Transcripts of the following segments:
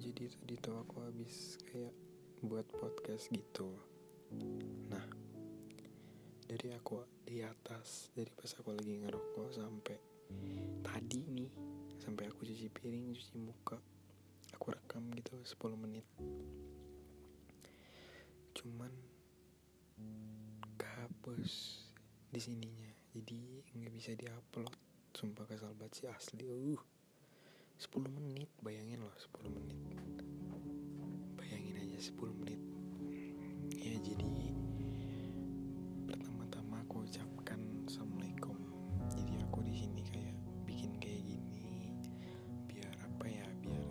jadi tadi tuh aku habis kayak buat podcast gitu. Nah dari aku di atas dari pas aku lagi ngerokok sampai tadi nih sampai aku cuci piring cuci muka aku rekam gitu 10 menit. Cuman kehapus di sininya jadi nggak bisa diupload. Sumpah kesal banget sih asli. Uh 10 menit bayangin loh 10 menit. Bayangin aja 10 menit. Ya jadi pertama-tama aku ucapkan assalamualaikum. Jadi aku di sini kayak bikin kayak gini biar apa ya biar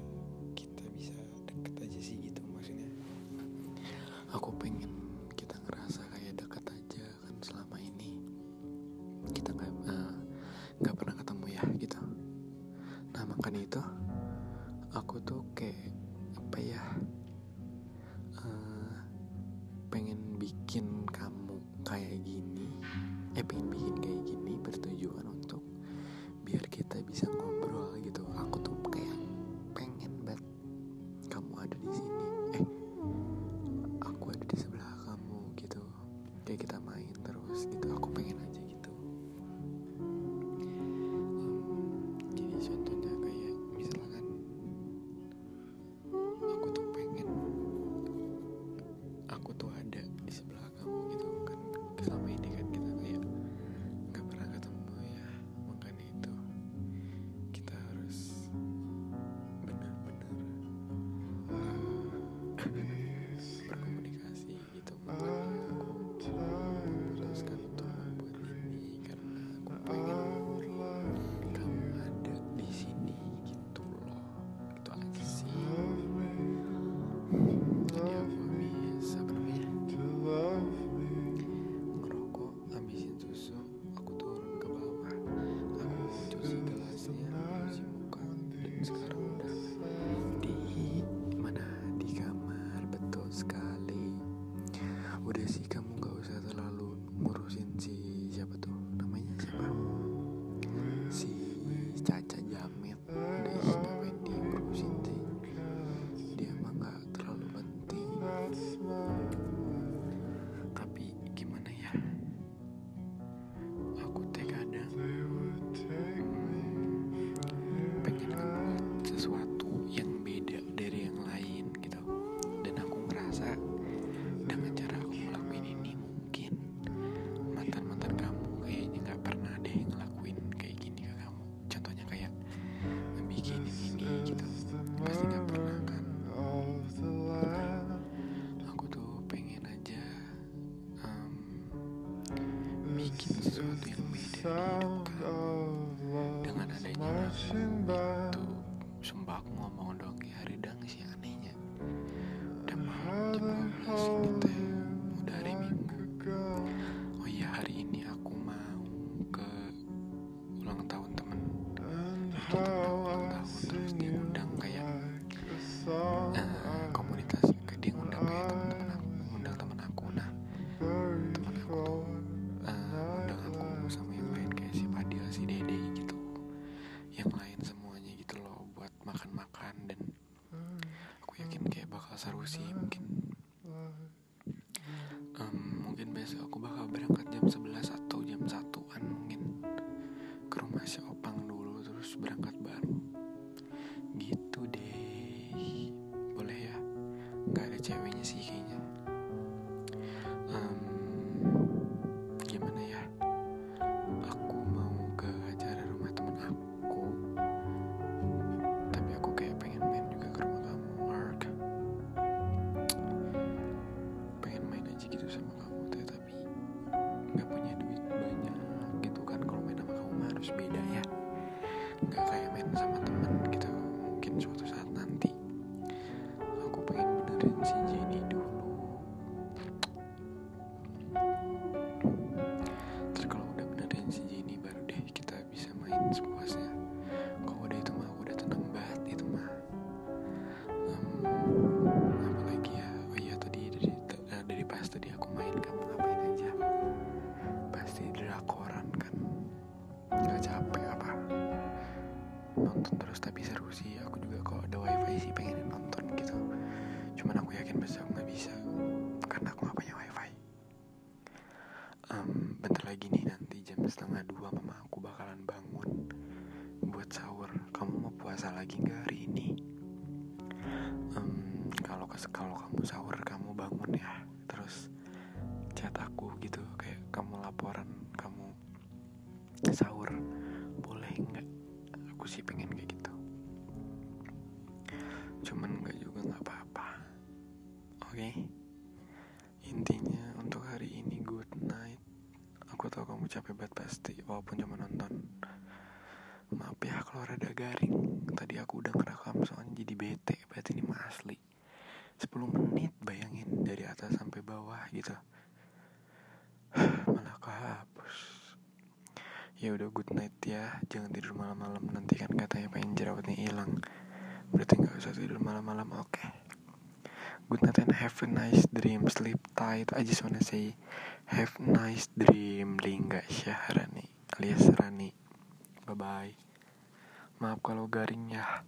kita bisa deket aja sih gitu maksudnya. Aku pengen makanya itu aku tuh kayak apa ya eh, pengen bikin kamu kayak gini eh pengen bikin kayak gini bertujuan aku tuh ada di sebelah pasti nggak pernah kan. Aku tuh pengen aja em, bikin sesuatu yang beda di hidup sih mungkin. Em, mungkin besok aku bakal berangkat jam 11 atau jam 1an mungkin ke rumah si Opang dulu terus berangkat baru benerin si Jenny dulu. Terus kalau udah benerin si Jenny baru deh kita bisa main sepuasnya. Kalau udah itu mah udah tenang banget itu mah. Em, apa lagi ya? Oh iya tadi dari eh, dari pas tadi aku main kamu ngapain aja? Pasti drakoran kan. Nggak capek apa? Nonton terus tapi seru sih. Aku juga kalau ada wifi sih pengen nonton cuman aku yakin besok nggak bisa karena aku nggak punya wifi. Um, bentar lagi nih nanti jam setengah dua mama aku bakalan bangun buat sahur. Kamu mau puasa lagi nggak hari ini? Um, kalau kalau kamu sahur kamu bangun ya. Terus chat aku gitu kayak kamu laporan kamu sahur okay? intinya untuk hari ini good night. Aku tahu kamu capek banget pasti walaupun cuma nonton. Maaf ya kalau rada garing. Tadi aku udah ngerekam soalnya jadi bete. Berarti ini mah asli. 10 menit bayangin dari atas sampai bawah gitu. Malah kehapus. Ya udah good night ya. Jangan tidur malam-malam. Nanti kan katanya pengen jerawatnya hilang. Berarti nggak usah tidur malam-malam oke. okay. Good night and have a nice dream. Sleep tight. I just wanna say have a nice dream. Lingga Syahrani alias Rani. Bye bye maaf kalau garing ya